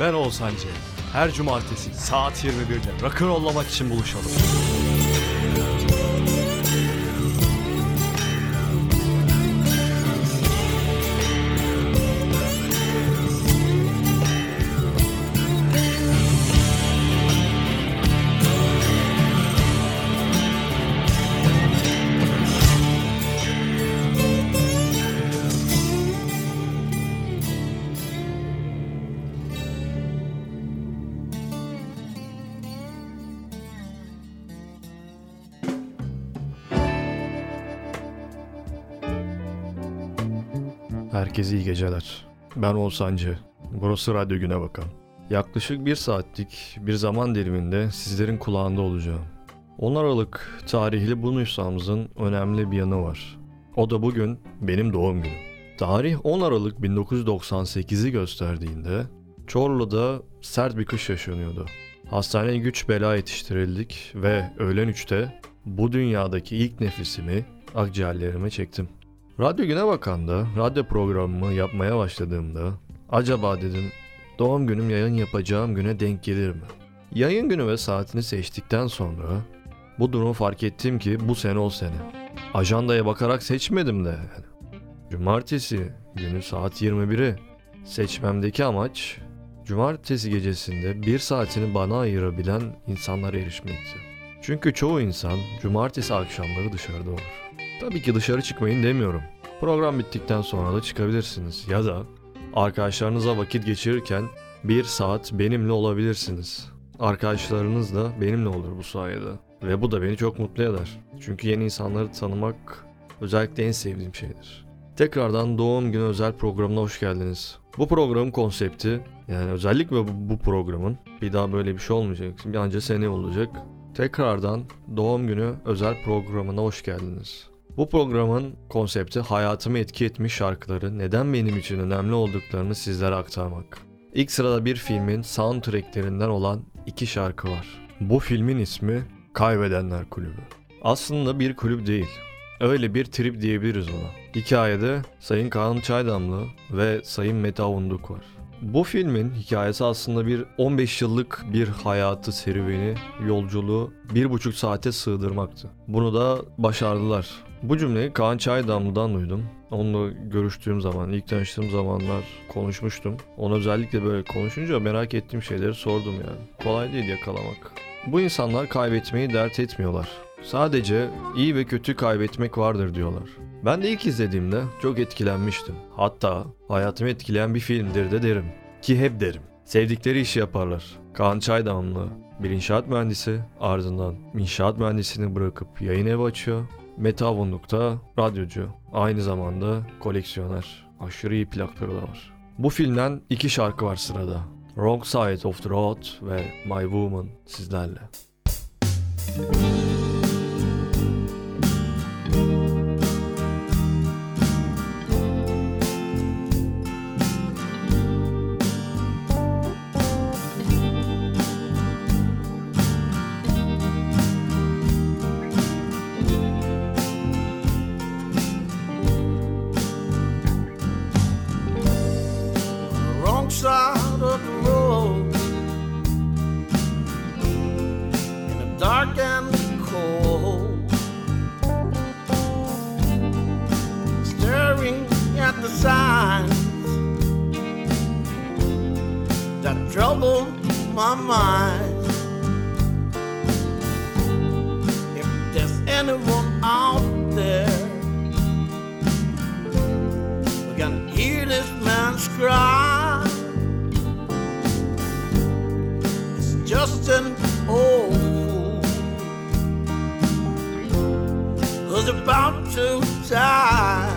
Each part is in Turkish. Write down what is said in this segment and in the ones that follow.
Ben Oğuzhan C. Her cumartesi saat 21'de rock'n'rollamak için buluşalım. Herkese iyi geceler. Ben Oğuzhancı. Burası Radyo Güne Bakan. Yaklaşık bir saatlik bir zaman diliminde sizlerin kulağında olacağım. 10 Aralık tarihli bu nüshamızın önemli bir yanı var. O da bugün benim doğum günüm. Tarih 10 Aralık 1998'i gösterdiğinde Çorlu'da sert bir kış yaşanıyordu. Hastaneye güç bela yetiştirildik ve öğlen 3'te bu dünyadaki ilk nefesimi akciğerlerime çektim. Radyo Güne Bakan'da radyo programımı yapmaya başladığımda acaba dedim doğum günüm yayın yapacağım güne denk gelir mi? Yayın günü ve saatini seçtikten sonra bu durumu fark ettim ki bu sene o sene. Ajandaya bakarak seçmedim de yani. Cumartesi günü saat 21'i seçmemdeki amaç cumartesi gecesinde bir saatini bana ayırabilen insanlara erişmekti. Çünkü çoğu insan cumartesi akşamları dışarıda olur. Tabii ki dışarı çıkmayın demiyorum. Program bittikten sonra da çıkabilirsiniz ya da arkadaşlarınıza vakit geçirirken bir saat benimle olabilirsiniz. Arkadaşlarınız da benimle olur bu sayede. Ve bu da beni çok mutlu eder. Çünkü yeni insanları tanımak özellikle en sevdiğim şeydir. Tekrardan doğum günü özel programına hoş geldiniz. Bu programın konsepti yani özellikle bu, bu programın bir daha böyle bir şey olmayacak. Bir anca sene olacak. Tekrardan doğum günü özel programına hoş geldiniz. Bu programın konsepti hayatımı etki etmiş şarkıları neden benim için önemli olduklarını sizlere aktarmak. İlk sırada bir filmin soundtracklerinden olan iki şarkı var. Bu filmin ismi Kaybedenler Kulübü. Aslında bir kulüp değil. Öyle bir trip diyebiliriz ona. Hikayede Sayın Kaan Çaydamlı ve Sayın Mete Avunduk var. Bu filmin hikayesi aslında bir 15 yıllık bir hayatı serüveni, yolculuğu bir buçuk saate sığdırmaktı. Bunu da başardılar. Bu cümleyi Kaan Çaydamlı'dan duydum. Onunla görüştüğüm zaman, ilk tanıştığım zamanlar konuşmuştum. Ona özellikle böyle konuşunca merak ettiğim şeyleri sordum yani. Kolay değil yakalamak. Bu insanlar kaybetmeyi dert etmiyorlar. Sadece iyi ve kötü kaybetmek vardır diyorlar. Ben de ilk izlediğimde çok etkilenmiştim. Hatta hayatımı etkileyen bir filmdir de derim. Ki hep derim. Sevdikleri işi yaparlar. Kaan Çaydamlı bir inşaat mühendisi ardından inşaat mühendisini bırakıp yayın evi açıyor. Mete Avunduk da radyocu. Aynı zamanda koleksiyoner. Aşırı iyi plakları da var. Bu filmden iki şarkı var sırada. Wrong Side of the Road ve My Woman sizlerle. wrong about to die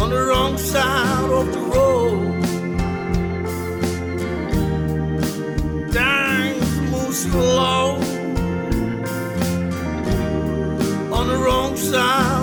on the wrong side of the road. Things move slow on the wrong side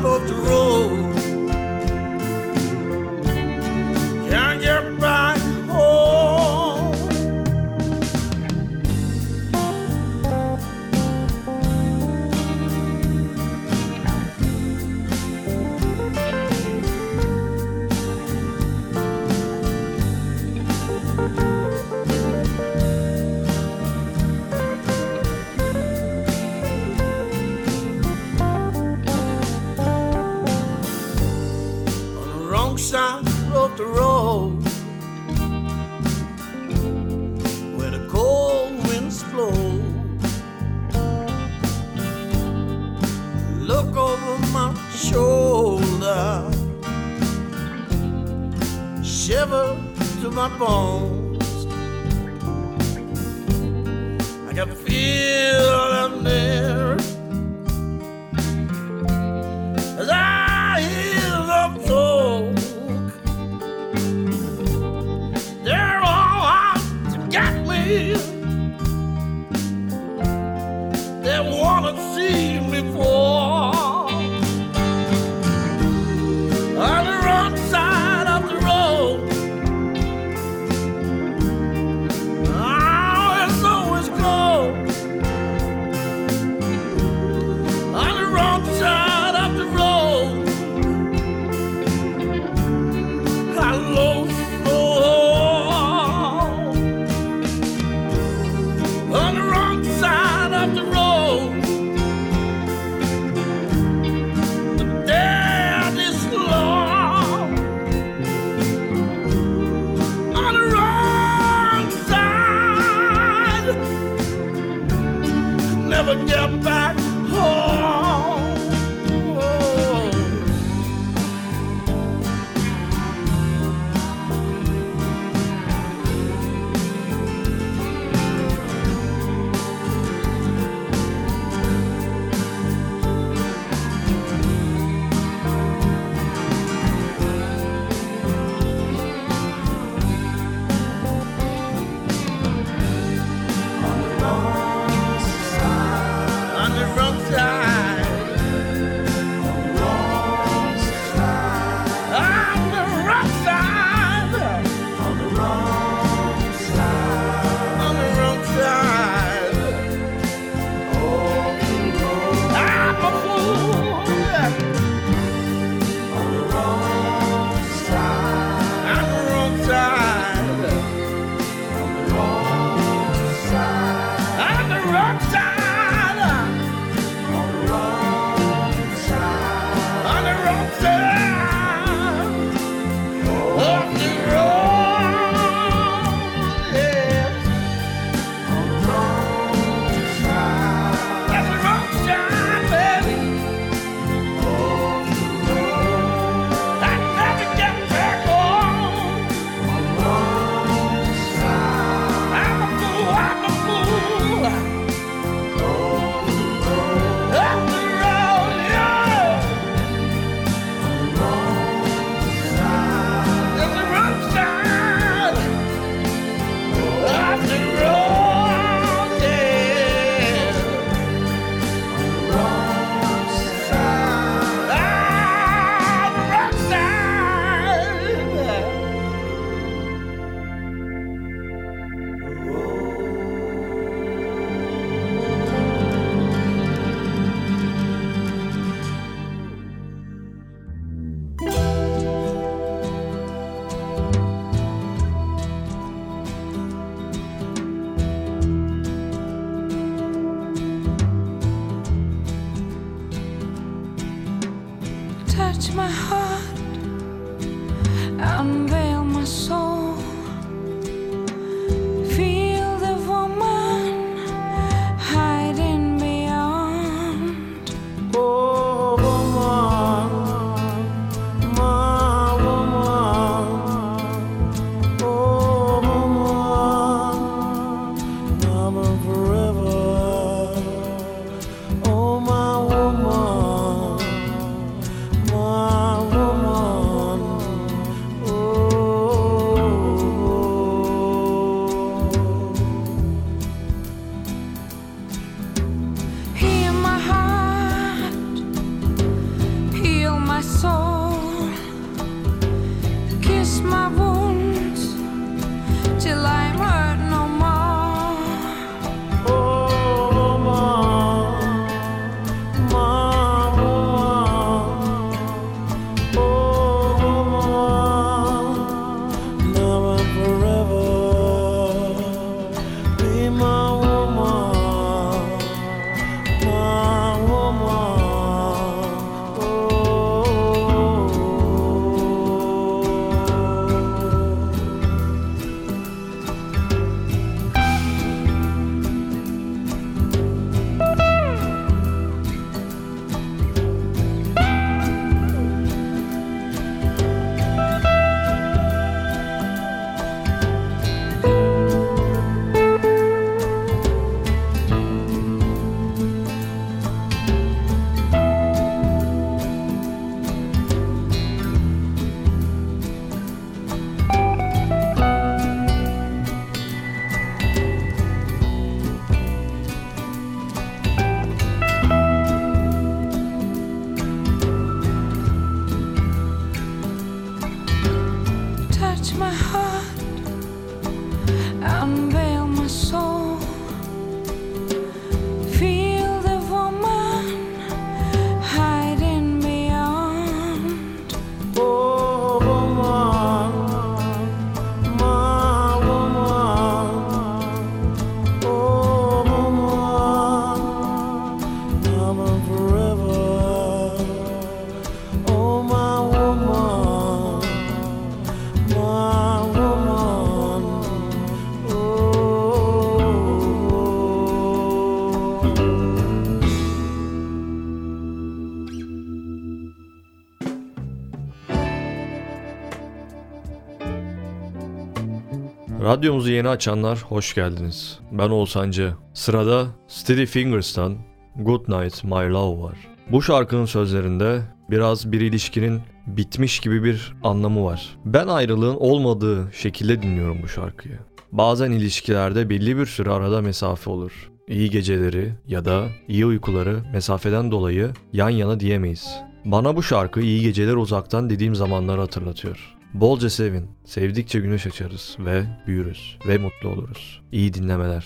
Radyomuzu yeni açanlar hoş geldiniz. Ben Oğuzhancı. Sırada Steady Fingers'tan Good Night My Love var. Bu şarkının sözlerinde biraz bir ilişkinin bitmiş gibi bir anlamı var. Ben ayrılığın olmadığı şekilde dinliyorum bu şarkıyı. Bazen ilişkilerde belli bir süre arada mesafe olur. İyi geceleri ya da iyi uykuları mesafeden dolayı yan yana diyemeyiz. Bana bu şarkı iyi geceler uzaktan dediğim zamanları hatırlatıyor. Bolca sevin, sevdikçe güneş açarız ve büyürüz ve mutlu oluruz. İyi dinlemeler.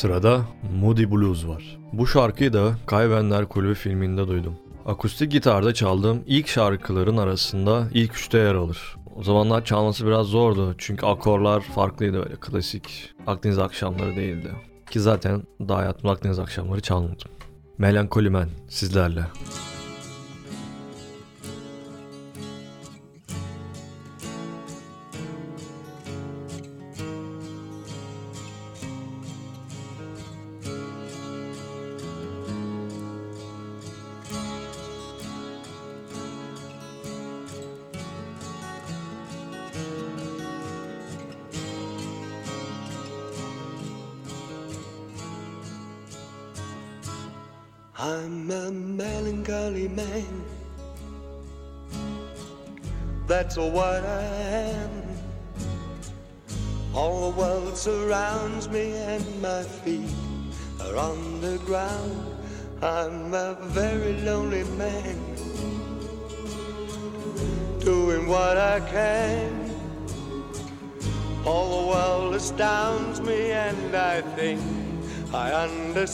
Sırada Moody Blues var. Bu şarkıyı da Kaybenler Kulübü filminde duydum. Akustik gitarda çaldığım ilk şarkıların arasında ilk üçte yer alır. O zamanlar çalması biraz zordu çünkü akorlar farklıydı öyle klasik Akdeniz akşamları değildi. Ki zaten daha hayatımda Akdeniz akşamları çalmadım. Melankolimen sizlerle. I'm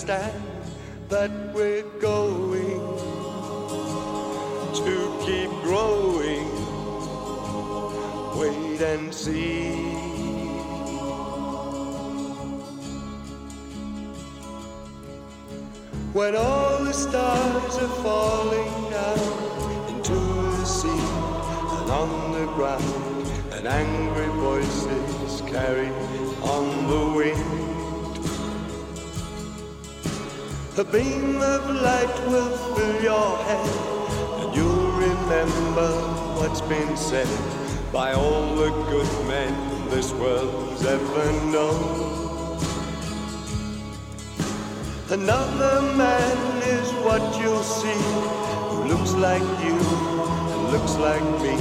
understand by all the good men this world's ever known. Another man is what you'll see, who looks like you and looks like me,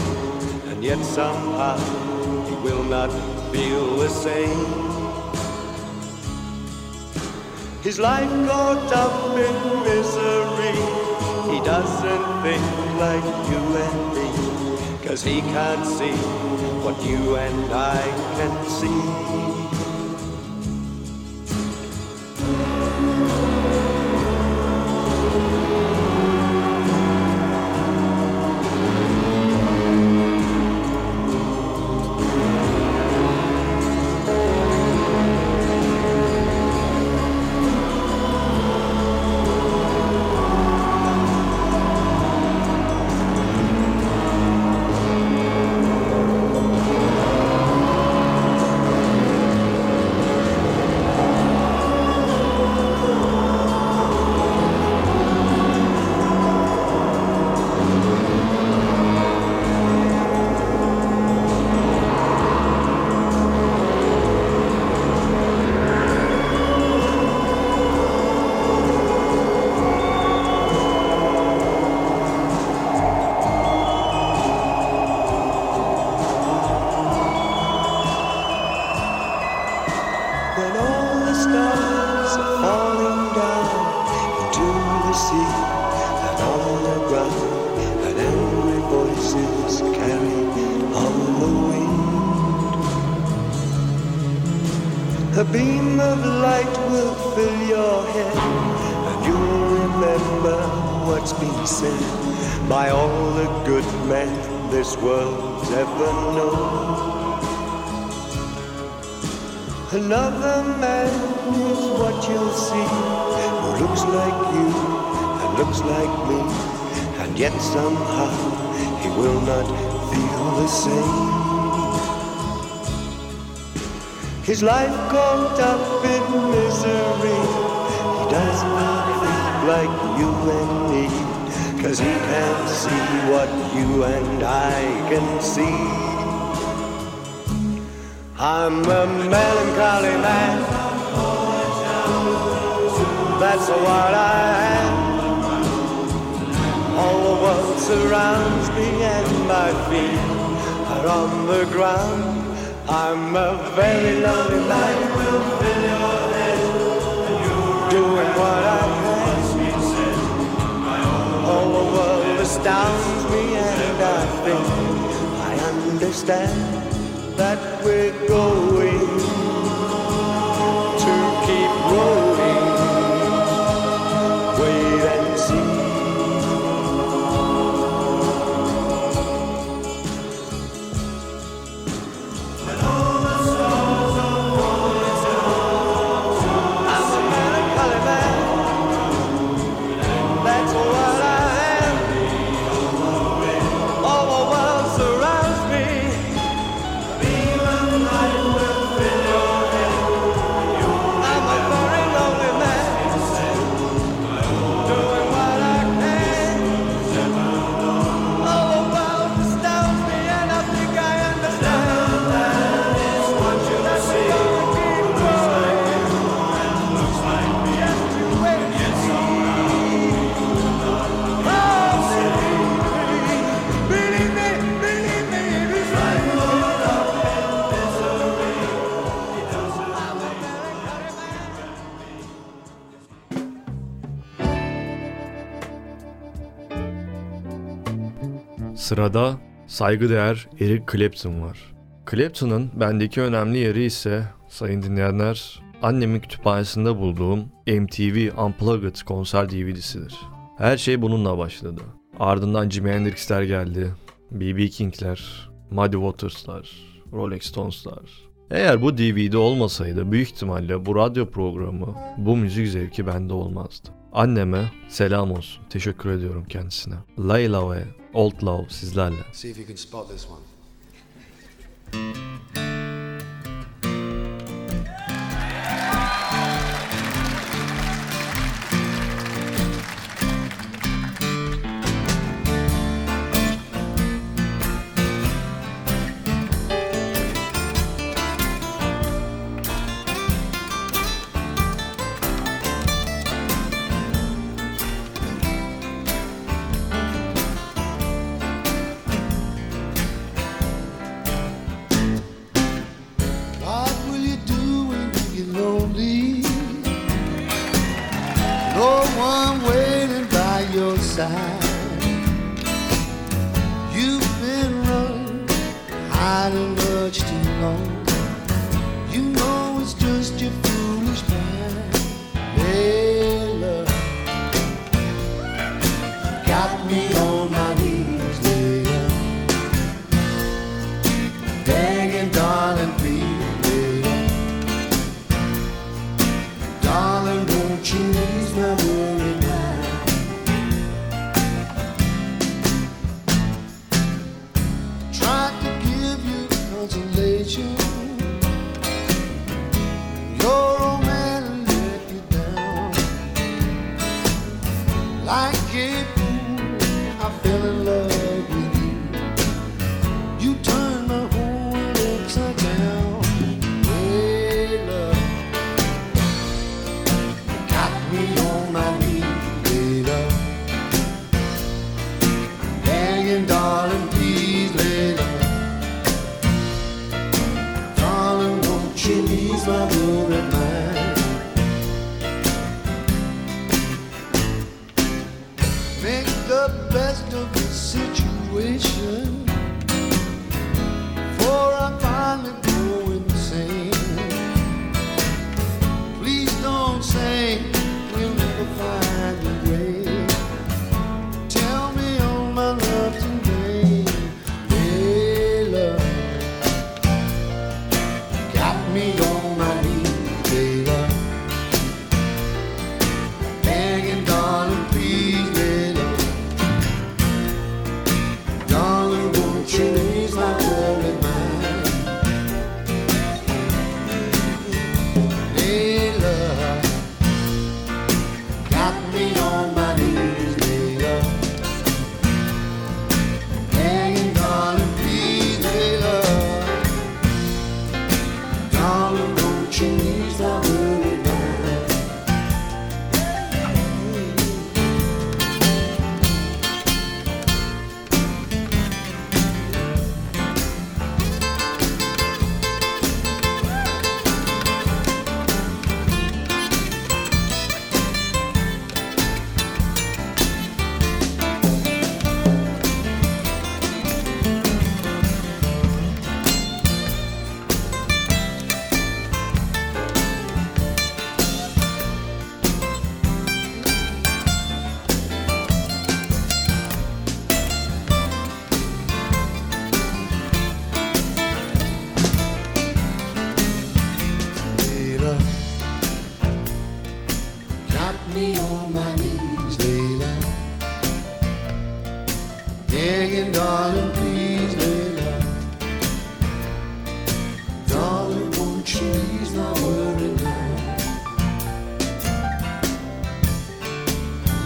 and yet somehow he will not feel the same. His life caught up in misery. He doesn't think like you and me, cause he can't see what you and I can see. Somehow he will not feel the same. His life caught up in misery. He does not think like you and me, cause he can't see what you and I can see. I'm a melancholy man. That's what I am. The world surrounds me and my feet are on the ground. I'm a very lonely man. Doing what I can. All the world astounds me and I think I understand that we're going Sırada saygıdeğer Eric Clapton var. Clapton'ın bendeki önemli yeri ise sayın dinleyenler annemin kütüphanesinde bulduğum MTV Unplugged konser DVD'sidir. Her şey bununla başladı. Ardından Jimi Hendrix'ler geldi. B.B. King'ler, Muddy Waters'lar, Rolling Stones'lar. Eğer bu DVD olmasaydı büyük ihtimalle bu radyo programı, bu müzik zevki bende olmazdı. Anneme selam olsun. Teşekkür ediyorum kendisine. Layla ve Old Love sizlerle. See if you can spot this one.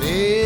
Live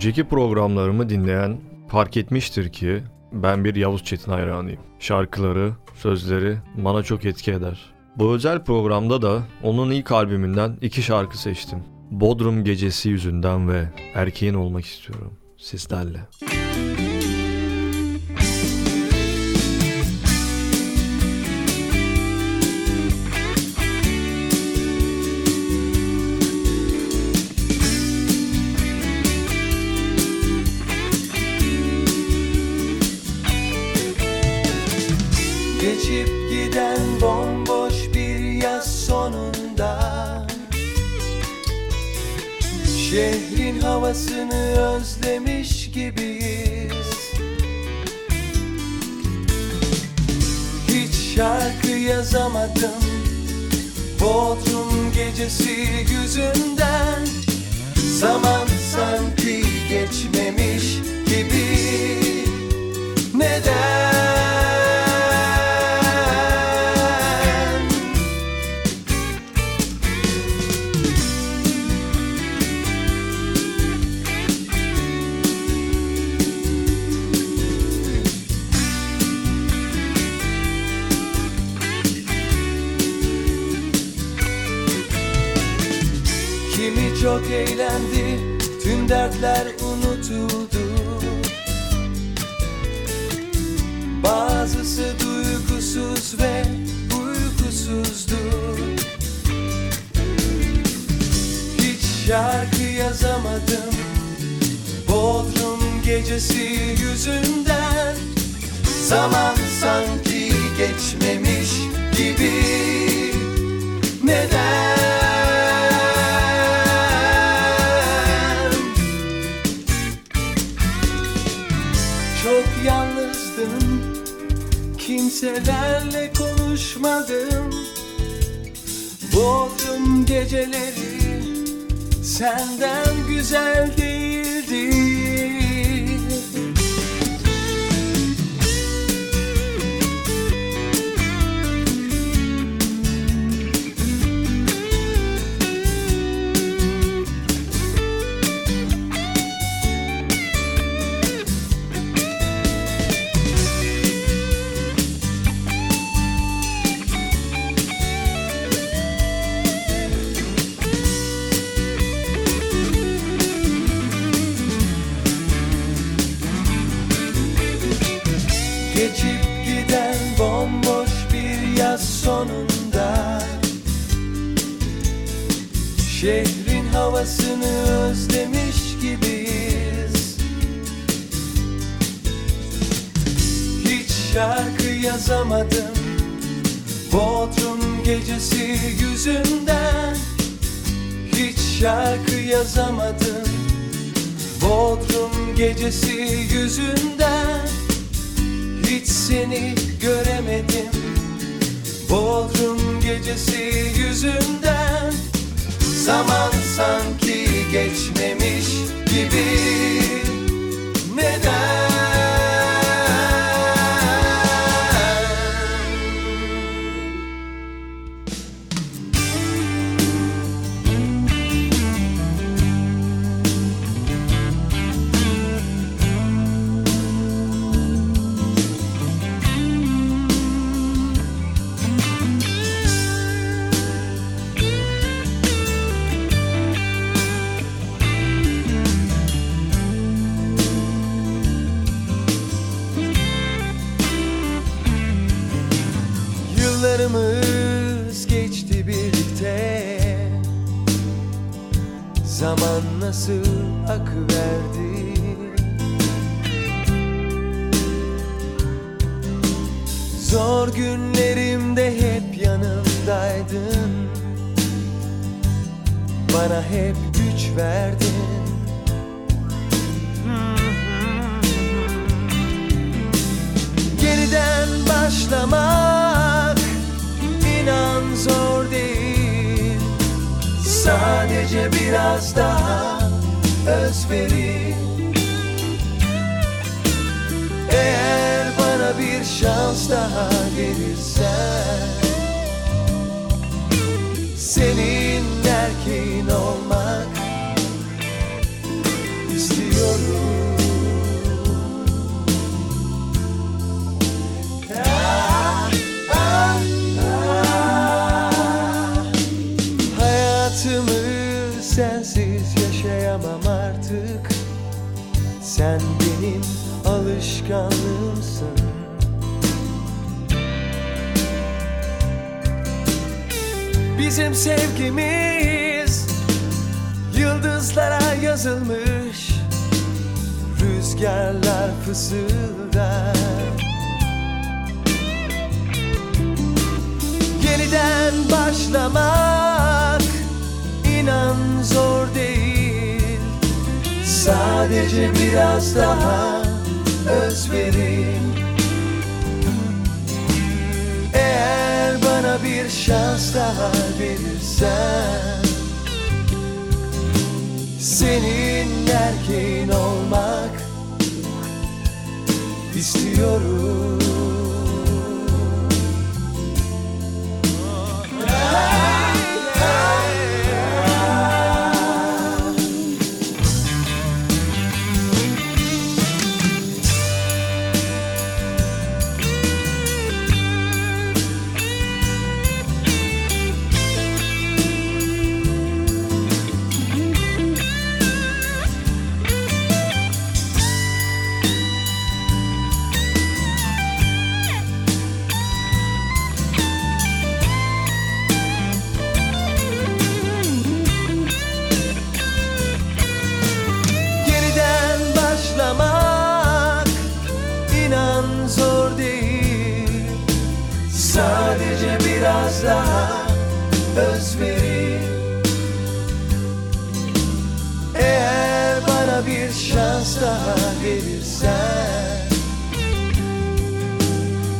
Önceki programlarımı dinleyen fark etmiştir ki ben bir Yavuz Çetin hayranıyım. Şarkıları, sözleri bana çok etki eder. Bu özel programda da onun ilk albümünden iki şarkı seçtim. Bodrum Gecesi yüzünden ve Erkeğin Olmak istiyorum sizlerle. Geçip yazamadım. Bodrum gecesi yüzünden Zaman dertler unutuldu. Bazısı duygusuz ve uykusuzdu. Hiç şarkı yazamadım. Bodrum gecesi yüzünden. Zaman sanki geçmemiş gibi. Neden? Kimselerle konuşmadım. Bodrum geceleri Senden güzel değildi havasını özlemiş gibiyiz. Hiç şarkı yazamadım. Bodrum gecesi yüzünden. Hiç şarkı yazamadım. Bodrum gecesi yüzünden. Hiç seni göremedim. Bodrum gecesi yüzünden Zaman sanki geçmemiş gibi Neden? Sadece biraz daha özverin Eğer bana bir şans daha verirsen Senin erkeğin olmak istiyorum. Yeniden şans daha verirsen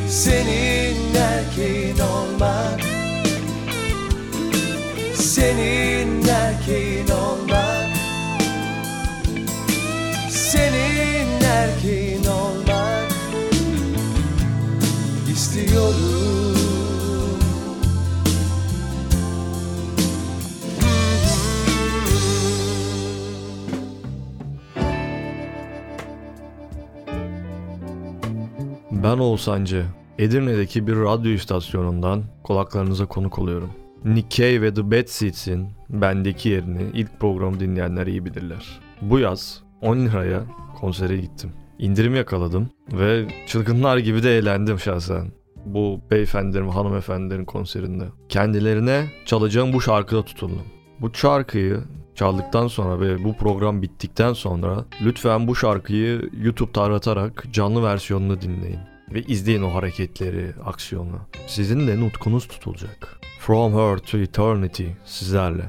Senin erkeğin olmak Senin Ben Oğuzhancı. Edirne'deki bir radyo istasyonundan kulaklarınıza konuk oluyorum. Nick Cave ve The Bad Seeds'in bendeki yerini ilk programı dinleyenler iyi bilirler. Bu yaz 10 liraya konsere gittim. İndirim yakaladım ve çılgınlar gibi de eğlendim şahsen. Bu beyefendilerin hanımefendilerin konserinde. Kendilerine çalacağım bu şarkıda tutuldum. Bu şarkıyı çaldıktan sonra ve bu program bittikten sonra lütfen bu şarkıyı YouTube'da aratarak canlı versiyonunu dinleyin. Ve izleyin o hareketleri, aksiyonu. Sizin de nutkunuz tutulacak. From Her to Eternity sizlerle.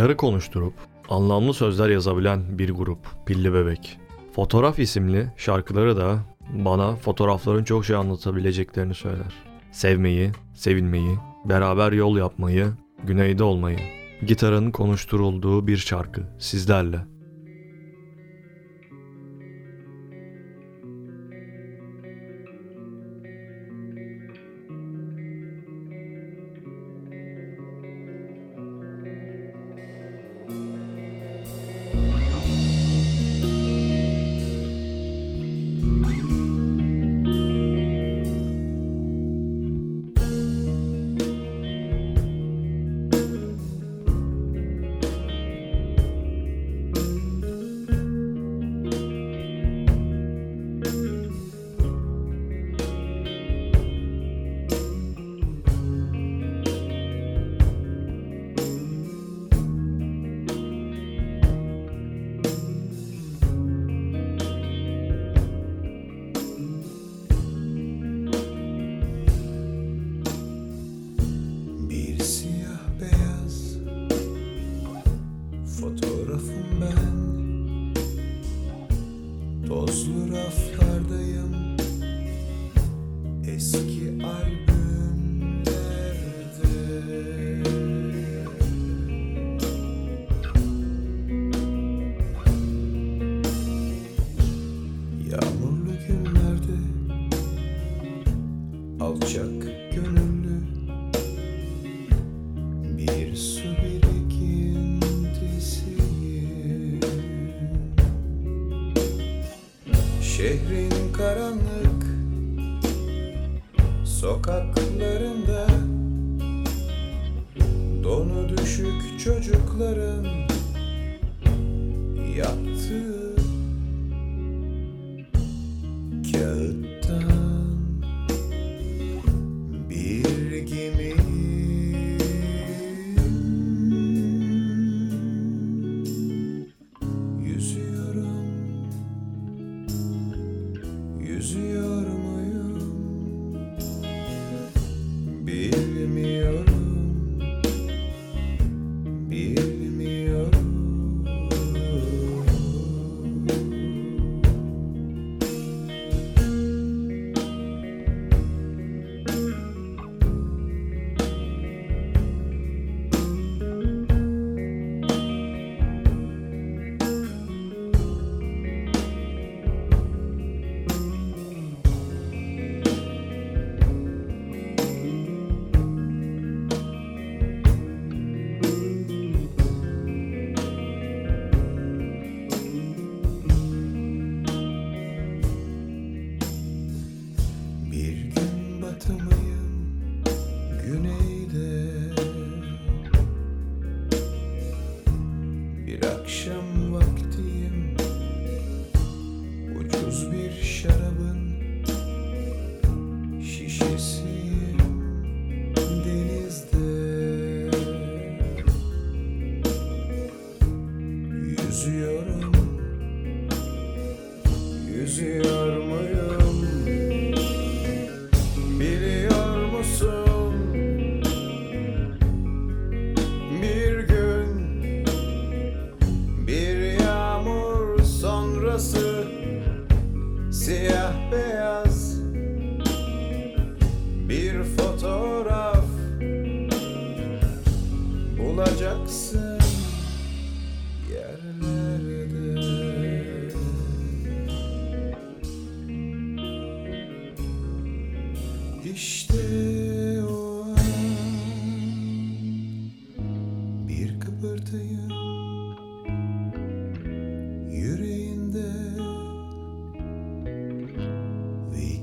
gitarı konuşturup anlamlı sözler yazabilen bir grup Pilli Bebek. Fotoğraf isimli şarkıları da bana fotoğrafların çok şey anlatabileceklerini söyler. Sevmeyi, sevilmeyi, beraber yol yapmayı, güneyde olmayı. Gitarın konuşturulduğu bir şarkı sizlerle.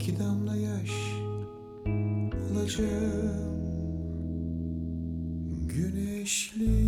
İki damla yaş alacağım. Güneşli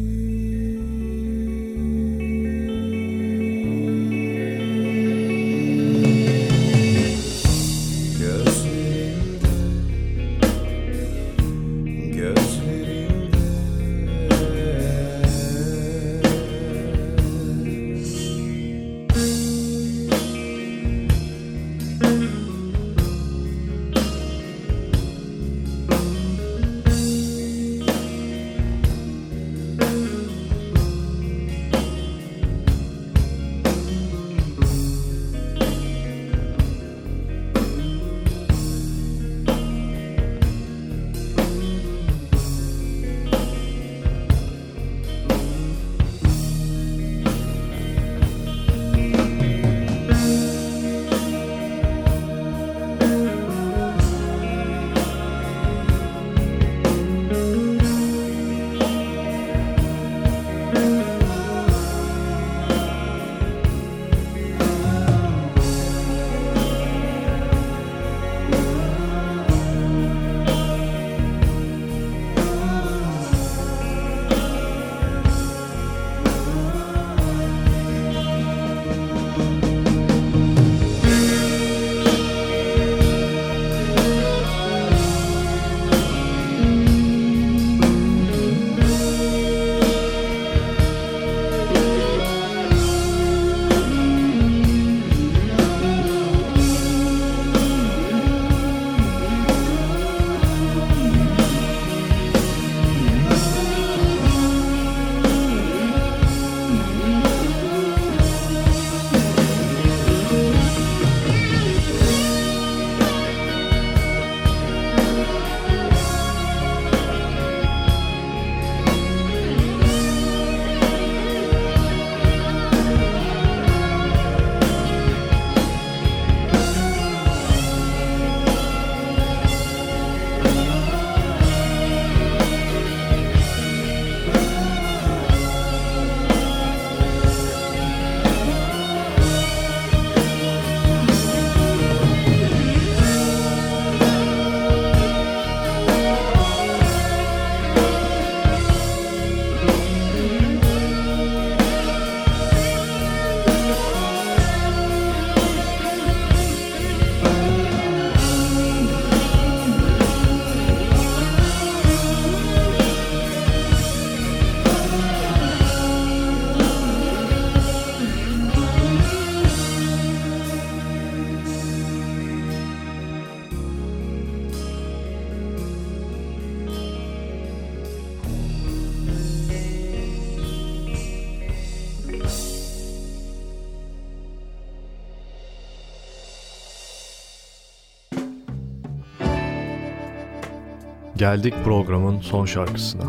Geldik programın son şarkısına.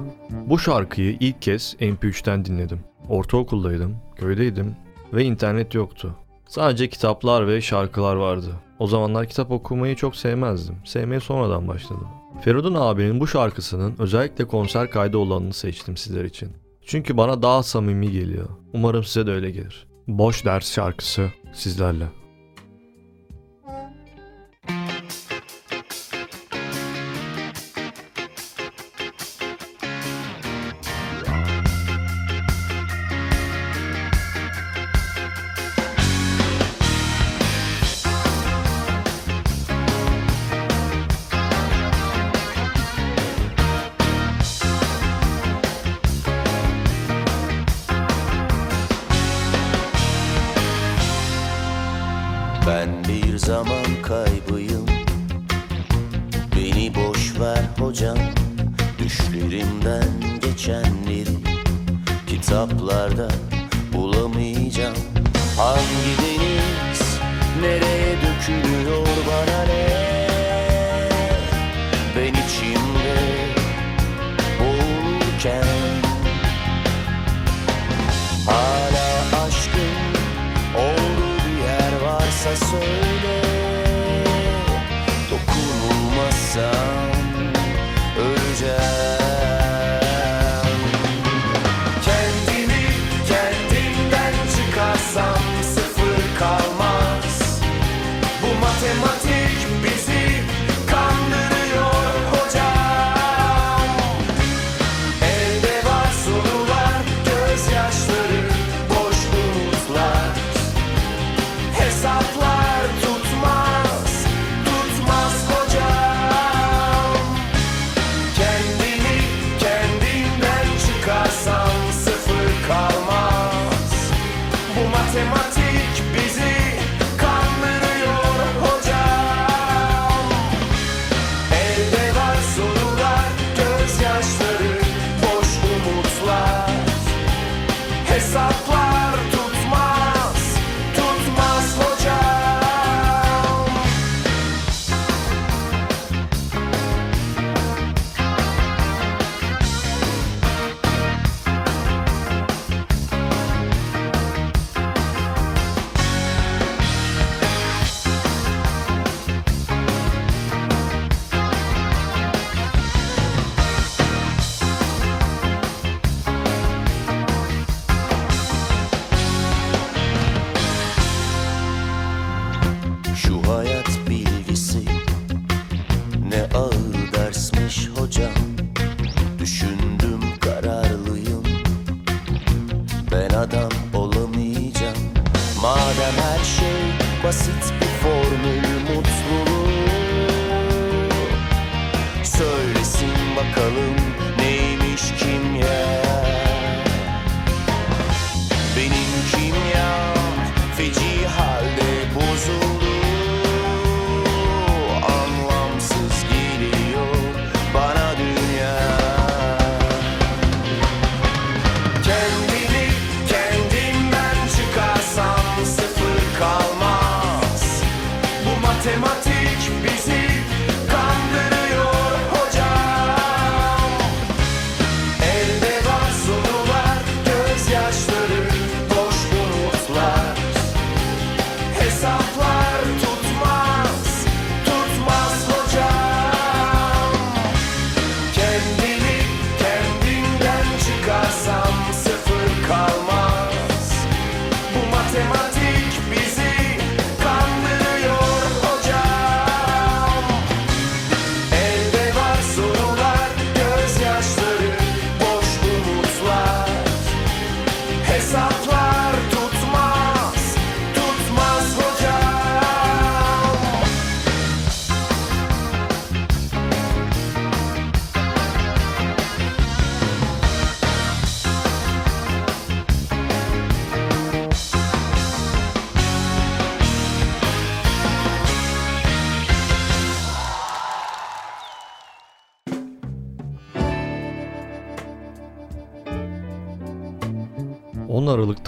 Bu şarkıyı ilk kez MP3'ten dinledim. Ortaokuldaydım, köydeydim ve internet yoktu. Sadece kitaplar ve şarkılar vardı. O zamanlar kitap okumayı çok sevmezdim. Sevmeye sonradan başladım. Feridun abinin bu şarkısının özellikle konser kaydı olanını seçtim sizler için. Çünkü bana daha samimi geliyor. Umarım size de öyle gelir. Boş Ders şarkısı sizlerle.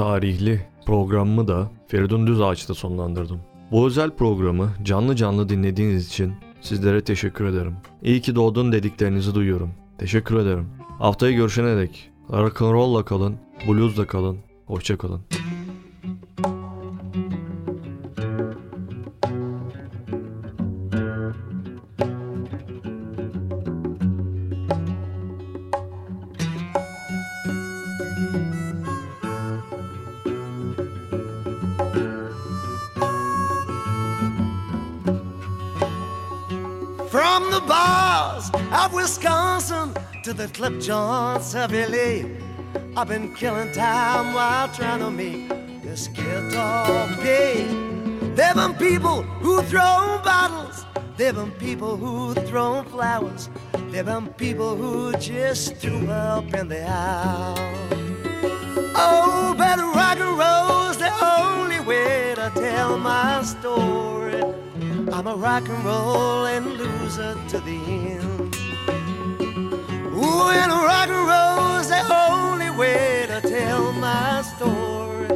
tarihli programımı da Feridun Düzağaç'ta sonlandırdım. Bu özel programı canlı canlı dinlediğiniz için sizlere teşekkür ederim. İyi ki doğdun dediklerinizi duyuyorum. Teşekkür ederim. Haftaya görüşene dek rock'n'roll'la kalın, blues'la kalın, hoşça kalın. Joints LA, I've been killing time while trying to make this guitar pay. There've been people who throw bottles, there've been people who throw flowers, there've been people who just threw up in the aisle. Oh, but rock and roll's the only way to tell my story. I'm a rock and rollin' loser to the end. And rock and roll's the only way to tell my story.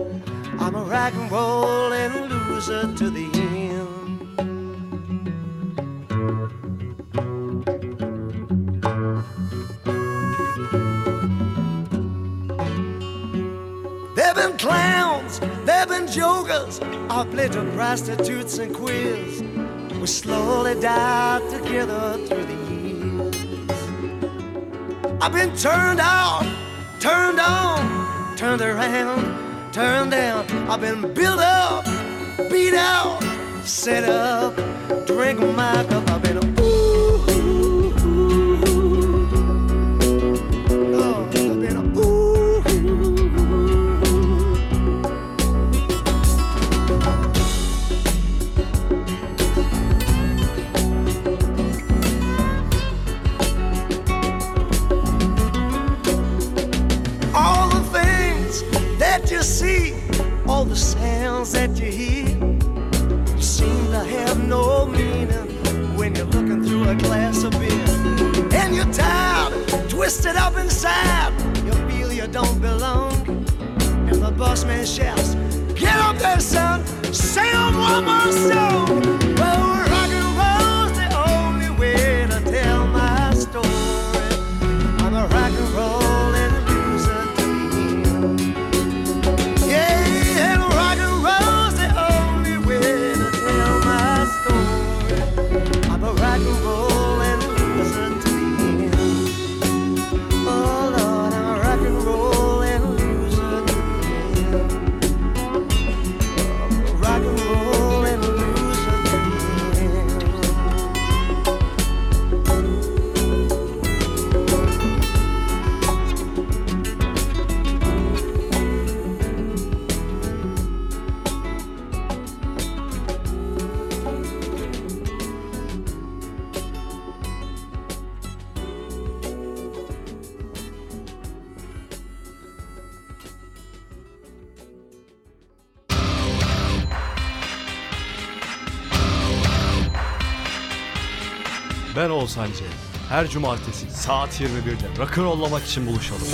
I'm a rock and rollin' loser to the end. There've been clowns, there've been jokers, I've played to prostitutes and queers. We slowly died together through the. I've been turned out, turned on, turned around, turned down. I've been built up, beat out, set up, drink my cup. I've been that you see, all the sounds that you hear, seem to have no meaning when you're looking through a glass of beer. And you're tired, twisted up inside, you feel you don't belong. And the boss man shouts, Get up there, son, sing one more song. C. Her cumartesi saat 21'de rock'n'rollamak için buluşalım.